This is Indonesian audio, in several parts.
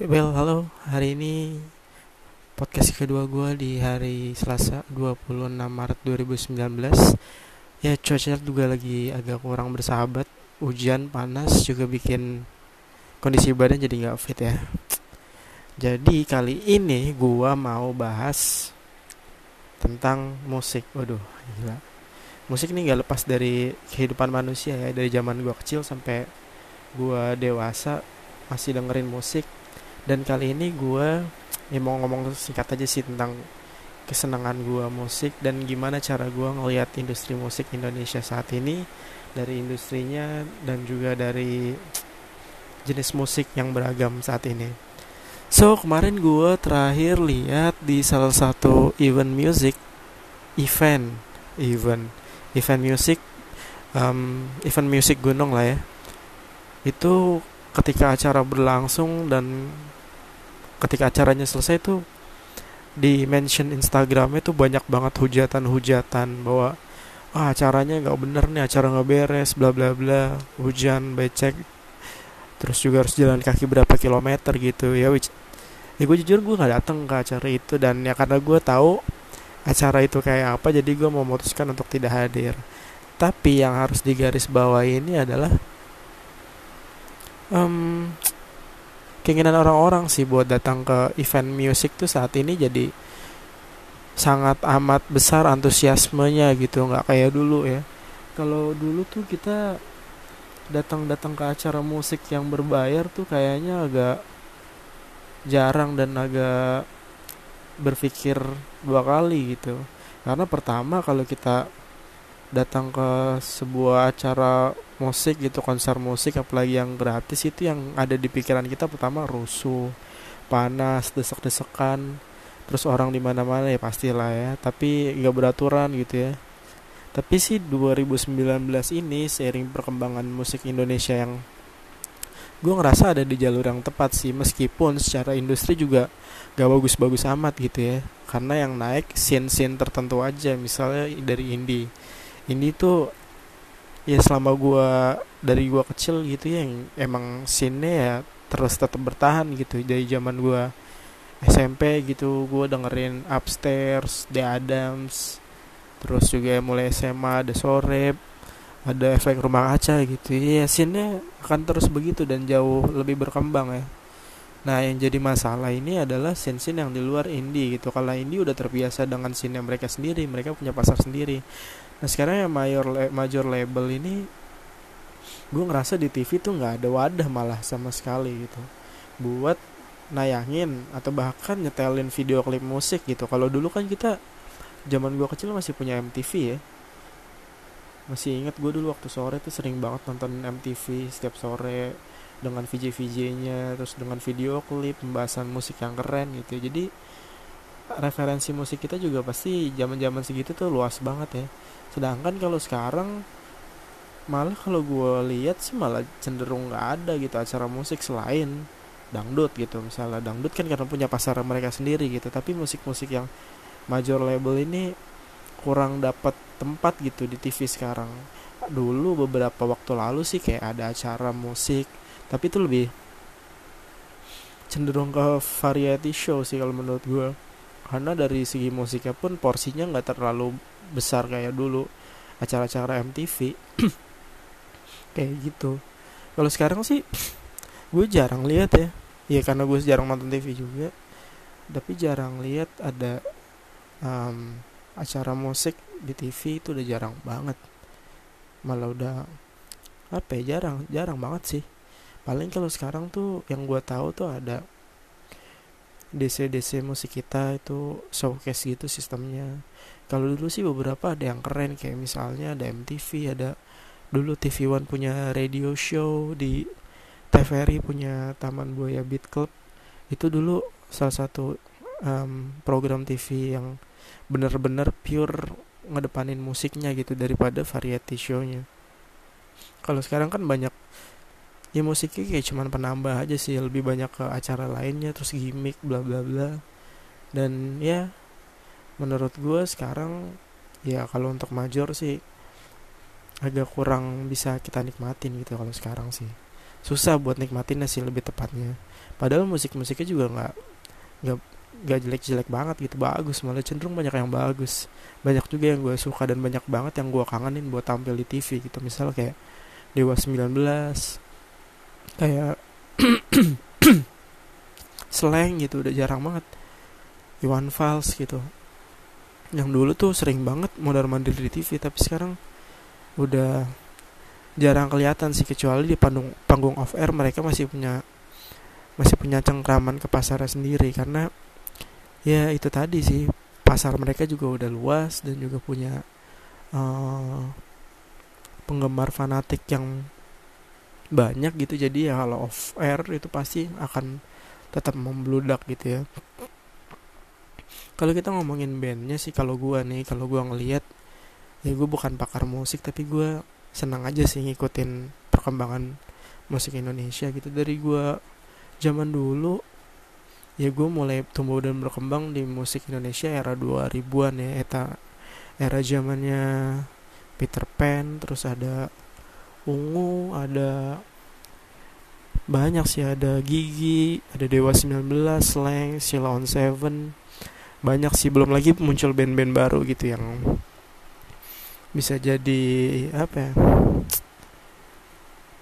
Well, halo. Hari ini podcast kedua gue di hari Selasa 26 Maret 2019. Ya, cuaca juga lagi agak kurang bersahabat. Hujan, panas juga bikin kondisi badan jadi nggak fit ya. Jadi kali ini gue mau bahas tentang musik. Waduh, gila. Musik ini gak lepas dari kehidupan manusia ya. Dari zaman gue kecil sampai gue dewasa masih dengerin musik dan kali ini gue ya mau ngomong singkat aja sih tentang kesenangan gue musik dan gimana cara gue ngelihat industri musik Indonesia saat ini dari industrinya dan juga dari jenis musik yang beragam saat ini. So kemarin gue terakhir lihat di salah satu event music, event, event, event music, um, event music gunung lah ya. Itu ketika acara berlangsung dan ketika acaranya selesai tuh di mention Instagramnya tuh banyak banget hujatan-hujatan bahwa ah acaranya nggak bener nih acara nggak beres bla bla bla hujan becek. Terus juga harus jalan kaki berapa kilometer gitu ya which ya gue jujur gue nggak datang ke acara itu dan ya karena gue tahu acara itu kayak apa jadi gue memutuskan untuk tidak hadir. Tapi yang harus digaris bawah ini adalah um, keinginan orang-orang sih buat datang ke event musik tuh saat ini jadi sangat amat besar antusiasmenya gitu nggak kayak dulu ya. Kalau dulu tuh kita datang-datang ke acara musik yang berbayar tuh kayaknya agak jarang dan agak berpikir dua kali gitu. Karena pertama kalau kita datang ke sebuah acara musik gitu konser musik apalagi yang gratis itu yang ada di pikiran kita pertama rusuh panas desek-desekan terus orang di mana-mana ya pastilah ya tapi nggak beraturan gitu ya. Tapi sih 2019 ini seiring perkembangan musik Indonesia yang gue ngerasa ada di jalur yang tepat sih meskipun secara industri juga gak bagus-bagus amat gitu ya. Karena yang naik scene-scene tertentu aja misalnya dari indie. Indie tuh ya selama gue dari gue kecil gitu ya yang emang scene ya terus tetap bertahan gitu. Dari zaman gue SMP gitu gue dengerin Upstairs, The Adams terus juga mulai SMA ada Sore ada efek rumah kaca gitu. Ya scene akan terus begitu dan jauh lebih berkembang ya. Nah yang jadi masalah ini adalah scene-scene yang di luar indie gitu. Kalau indie udah terbiasa dengan scene mereka sendiri mereka punya pasar sendiri Nah sekarang yang major major label ini gue ngerasa di TV tuh nggak ada wadah malah sama sekali gitu buat nayangin atau bahkan nyetelin video klip musik gitu. Kalau dulu kan kita zaman gue kecil masih punya MTV ya. Masih inget gue dulu waktu sore tuh sering banget nonton MTV setiap sore dengan VJ-VJ-nya terus dengan video klip pembahasan musik yang keren gitu. Jadi referensi musik kita juga pasti zaman-zaman segitu tuh luas banget ya. Sedangkan kalau sekarang malah kalau gue lihat sih malah cenderung nggak ada gitu acara musik selain dangdut gitu. Misalnya dangdut kan karena punya pasar mereka sendiri gitu tapi musik-musik yang major label ini kurang dapat tempat gitu di TV sekarang. Dulu beberapa waktu lalu sih kayak ada acara musik tapi itu lebih cenderung ke variety show sih kalau menurut gue karena dari segi musiknya pun porsinya nggak terlalu besar kayak dulu. Acara-acara MTV kayak gitu. Kalau sekarang sih gue jarang lihat ya. Ya karena gue jarang nonton TV juga. Tapi jarang lihat ada um, acara musik di TV itu udah jarang banget. Malah udah apa ya jarang jarang banget sih. Paling kalau sekarang tuh yang gue tahu tuh ada DC-DC musik kita itu showcase gitu sistemnya. Kalau dulu sih beberapa ada yang keren kayak misalnya ada MTV ada dulu TV One punya radio show di TVRI punya Taman Buaya Beat Club. Itu dulu salah satu um, program TV yang bener-bener pure ngedepanin musiknya gitu daripada variety show-nya. Kalau sekarang kan banyak ya musiknya kayak cuman penambah aja sih lebih banyak ke acara lainnya terus gimmick bla bla bla. Dan ya menurut gue sekarang ya kalau untuk major sih agak kurang bisa kita nikmatin gitu kalau sekarang sih. Susah buat nikmatin sih lebih tepatnya. Padahal musik-musiknya juga nggak nggak nggak jelek-jelek banget gitu bagus. Malah cenderung banyak yang bagus. Banyak juga yang gue suka dan banyak banget yang gue kangenin buat tampil di TV gitu. Misal kayak Dewa 19 kayak Slang gitu udah jarang banget. Iwan Fals gitu. Yang dulu tuh sering banget modern mandir di TV tapi sekarang udah jarang kelihatan sih kecuali di panggung panggung off air mereka masih punya masih punya cengkraman ke pasar sendiri. Karena ya itu tadi sih pasar mereka juga udah luas dan juga punya uh, penggemar fanatik yang banyak gitu. Jadi ya kalau off air itu pasti akan tetap membludak gitu ya. Kalau kita ngomongin bandnya sih kalau gue nih kalau gue ngelihat ya gue bukan pakar musik tapi gue senang aja sih ngikutin perkembangan musik Indonesia gitu. Dari gue zaman dulu ya gue mulai tumbuh dan berkembang di musik Indonesia era 2000-an ya. Eta era zamannya Peter Pan terus ada ungu ada banyak sih ada Gigi ada Dewa 19 Slang Sheila on Seven banyak sih belum lagi muncul band-band baru gitu yang bisa jadi apa ya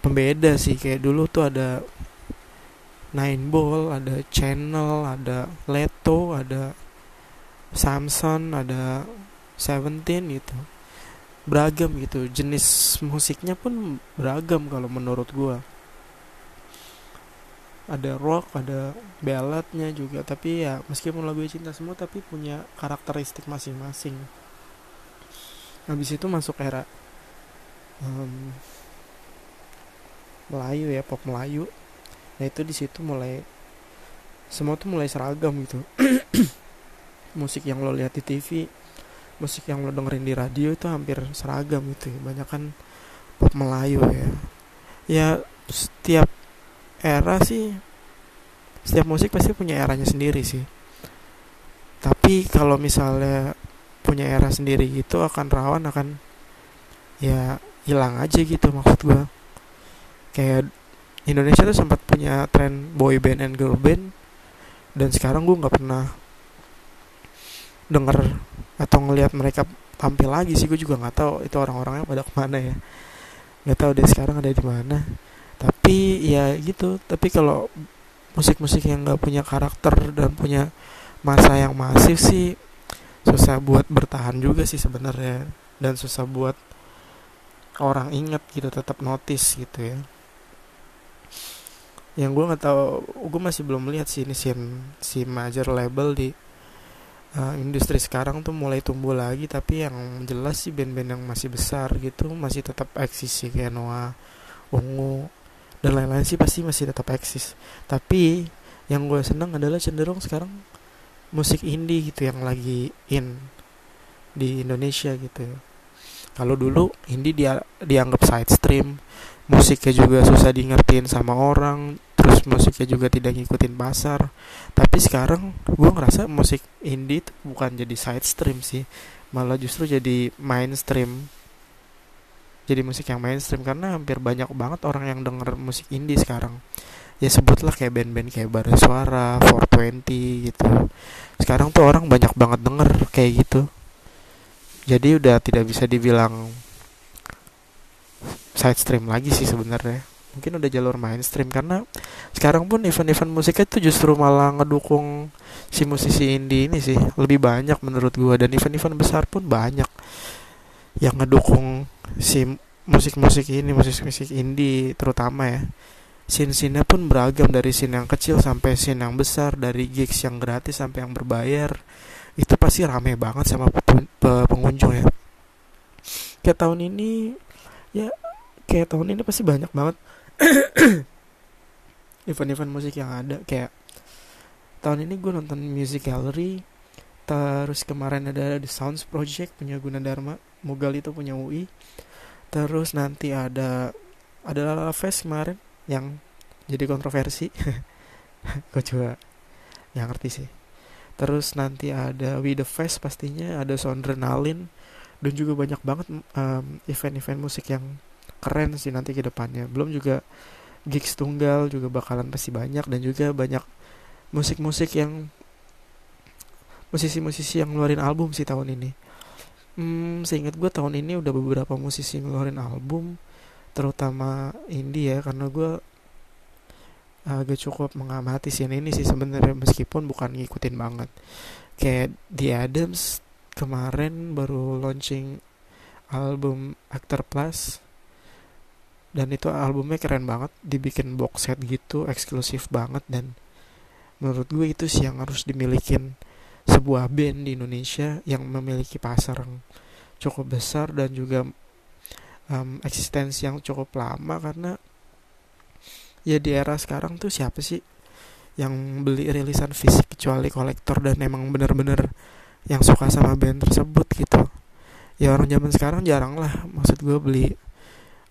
pembeda sih. Kayak dulu tuh ada Nine Ball ada Channel ada Leto ada Samson ada Seventeen gitu beragam gitu. Jenis musiknya pun beragam kalau menurut gue ada rock ada balladnya juga tapi ya meskipun lagu cinta semua tapi punya karakteristik masing-masing. Habis itu masuk era um, Melayu ya pop Melayu. Nah itu di situ mulai semua tuh mulai seragam gitu. Musik yang lo lihat di TV musik yang lo dengerin di radio itu hampir seragam gitu ya. banyak kan pop Melayu ya. Ya setiap era sih setiap musik pasti punya eranya sendiri sih. Tapi kalau misalnya punya era sendiri gitu akan rawan akan ya hilang aja gitu maksud gue kayak Indonesia tuh sempat punya tren boy band and girl band dan sekarang gue nggak pernah denger atau ngelihat mereka tampil lagi sih gue juga nggak tahu itu orang-orangnya pada ke mana ya. Nggak tahu deh sekarang ada di mana. Tapi ya gitu. Tapi kalau musik-musik yang nggak punya karakter dan punya masa yang masif sih susah buat bertahan juga sih sebenarnya. Dan susah buat orang inget gitu tetap notice gitu ya. Yang gue nggak tahu gue masih belum lihat sih ini si si major label di uh, industri sekarang tuh mulai tumbuh lagi tapi yang jelas sih band-band yang masih besar gitu masih tetap eksis sih kayak Noah, Ungu dan lain-lain sih pasti masih tetap eksis. Tapi yang gue seneng adalah cenderung sekarang musik indie gitu yang lagi in di Indonesia gitu. Kalau dulu indie dia dianggap side stream, musiknya juga susah di sama orang, terus musiknya juga tidak ngikutin pasar. Tapi sekarang gue ngerasa musik indie tuh bukan jadi side stream sih malah justru jadi mainstream. Jadi musik yang mainstream karena hampir banyak banget orang yang denger musik indie sekarang. Ya sebutlah kayak band-band kayak Bara Suara, 420 gitu. Sekarang tuh orang banyak banget denger kayak gitu. Jadi udah tidak bisa dibilang side stream lagi sih sebenarnya mungkin udah jalur mainstream. Karena sekarang pun event-event musiknya itu justru malah ngedukung si musisi indie ini sih. Lebih banyak menurut gue dan event-event besar pun banyak yang ngedukung si musik-musik ini musik-musik indie terutama ya. Scene-scene pun beragam. Dari scene yang kecil sampai scene yang besar. Dari gigs yang gratis sampai yang berbayar. Itu pasti rame banget sama pengunjung ya. Kayak tahun ini ya kayak tahun ini pasti banyak banget event-event musik yang ada kayak tahun ini gue nonton music gallery terus kemarin ada The Sounds Project punya Gunadarma Mugal itu punya UI terus nanti ada ada Lala Fest kemarin yang jadi kontroversi. Gue coba yang ngerti sih. Terus nanti ada We The Fest pastinya ada Sondrenalin dan juga banyak banget event event-event musik yang keren sih nanti ke depannya. Belum juga gigs tunggal juga bakalan pasti banyak dan juga banyak musik-musik yang musisi-musisi yang ngeluarin album sih tahun ini. Hmm, seingat gue tahun ini udah beberapa musisi ngeluarin album terutama indie ya karena gue agak cukup mengamati sih ini sih sebenarnya meskipun bukan ngikutin banget. Kayak The Adams kemarin baru launching album Actor Plus dan itu albumnya keren banget dibikin box set gitu eksklusif banget dan menurut gue itu sih yang harus dimilikin sebuah band di Indonesia yang memiliki pasar yang cukup besar dan juga um, eksistensi yang cukup lama. Karena ya di era sekarang tuh siapa sih yang beli rilisan fisik kecuali kolektor dan emang bener-bener yang suka sama band tersebut gitu? Ya orang zaman sekarang jarang lah maksud gue beli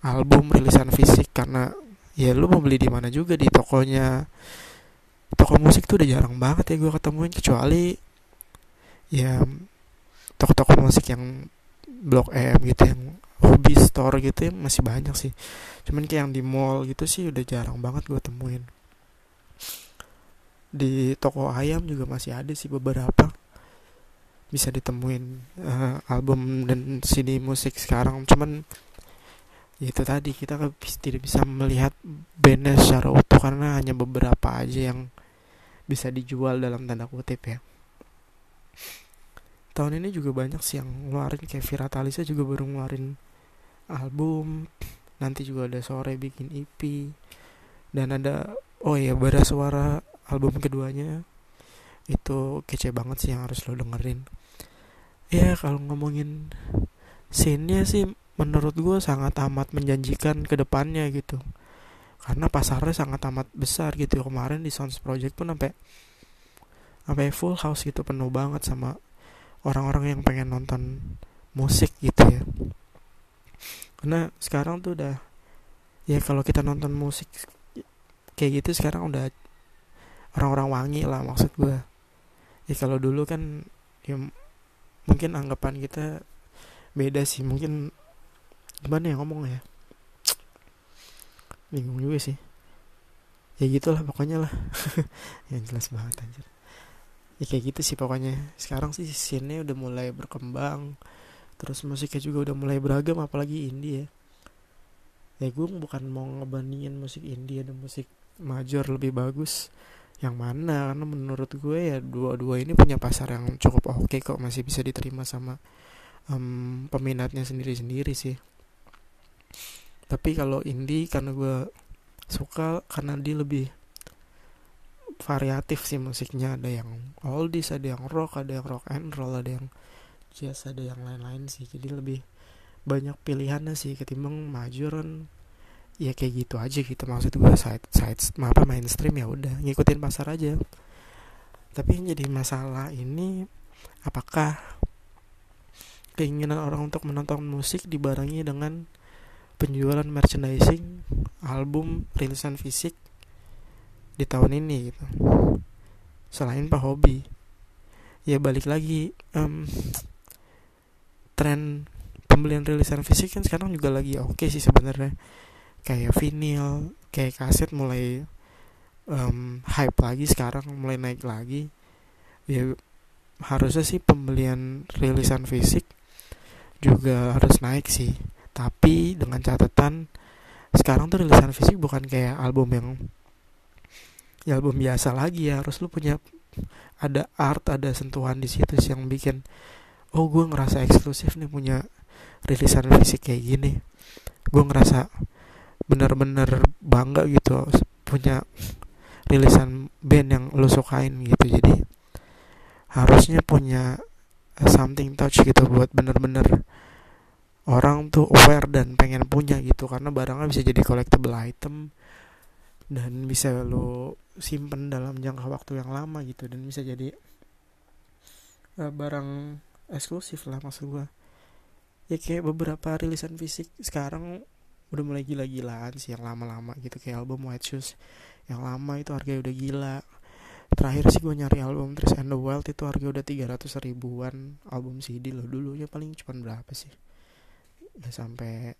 album rilisan fisik karena ya lu mau beli di mana juga di tokonya. Toko musik tuh udah jarang banget ya gue ketemuin kecuali ya toko-toko musik yang blok M gitu yang hobi store gitu ya masih banyak sih. Cuman kayak yang di mall gitu sih udah jarang banget gue temuin. Di toko ayam juga masih ada sih beberapa. Bisa ditemuin uh, album dan CD musik sekarang. Cuman itu tadi kita tidak bisa melihat bandnya secara utuh karena hanya beberapa aja yang bisa dijual dalam tanda kutip ya. Tahun ini juga banyak sih yang ngeluarin kayak Vira Talisa juga baru ngeluarin album nanti juga ada sore bikin EP dan ada oh ya bara suara album keduanya. Itu kece banget sih yang harus lo dengerin. Ya kalau ngomongin scene-nya sih menurut gue sangat amat menjanjikan ke depannya gitu. Karena pasarnya sangat amat besar gitu. Kemarin di Sounds Project pun sampai sampai full house gitu penuh banget sama orang-orang yang pengen nonton musik gitu ya. Karena sekarang tuh udah ya kalau kita nonton musik kayak gitu sekarang udah orang-orang wangi lah maksud gue ya kalau dulu kan ya mungkin anggapan kita beda sih. Mungkin gimana ya ngomong ya? Bingung juga sih. Ya gitulah pokoknya lah. Yang jelas banget anjir. Ya kayak gitu sih pokoknya. Sekarang sih scene udah mulai berkembang. Terus musiknya juga udah mulai beragam apalagi indie ya. Ya gue bukan mau ngebandingin musik indie dan musik major lebih bagus. Yang mana? Karena menurut gue ya dua-dua ini punya pasar yang cukup oke okay kok. Masih bisa diterima sama um, peminatnya sendiri-sendiri sih tapi kalau indie karena gue suka karena dia lebih variatif sih musiknya. Ada yang oldies ada yang rock ada yang rock and roll ada yang jazz ada yang lain-lain sih. Jadi lebih banyak pilihannya sih ketimbang majoran ya kayak gitu aja gitu maksud gue side side apa mainstream ya udah ngikutin pasar aja. Tapi yang jadi masalah ini apakah keinginan orang untuk menonton musik dibarengi dengan penjualan merchandising album rilisan fisik di tahun ini gitu. Selain pak hobi. Ya balik lagi um, tren pembelian rilisan fisik kan sekarang juga lagi oke okay sih sebenarnya. Kayak vinyl kayak kaset mulai um, hype lagi sekarang mulai naik lagi. Ya harusnya sih pembelian rilisan fisik juga harus naik sih tapi dengan catatan sekarang tuh rilisan fisik bukan kayak album yang ya album biasa lagi ya. Harus lu punya ada art ada sentuhan di situ sih yang bikin oh gue ngerasa eksklusif nih punya rilisan fisik kayak gini. Gue ngerasa bener-bener bangga gitu punya rilisan band yang lo sukain gitu. Jadi harusnya punya something touch gitu buat bener-bener orang tuh aware dan pengen punya gitu karena barangnya bisa jadi collectible item dan bisa lo simpen dalam jangka waktu yang lama gitu dan bisa jadi uh, barang eksklusif lah maksud gue ya kayak beberapa rilisan fisik. Sekarang udah mulai gila-gilaan sih yang lama-lama gitu kayak album White Shoes yang lama itu harganya udah gila. Terakhir sih gue nyari album Trace and the Wild itu harga udah 300 ribuan album CD loh dulu ya paling cuma berapa sih sampai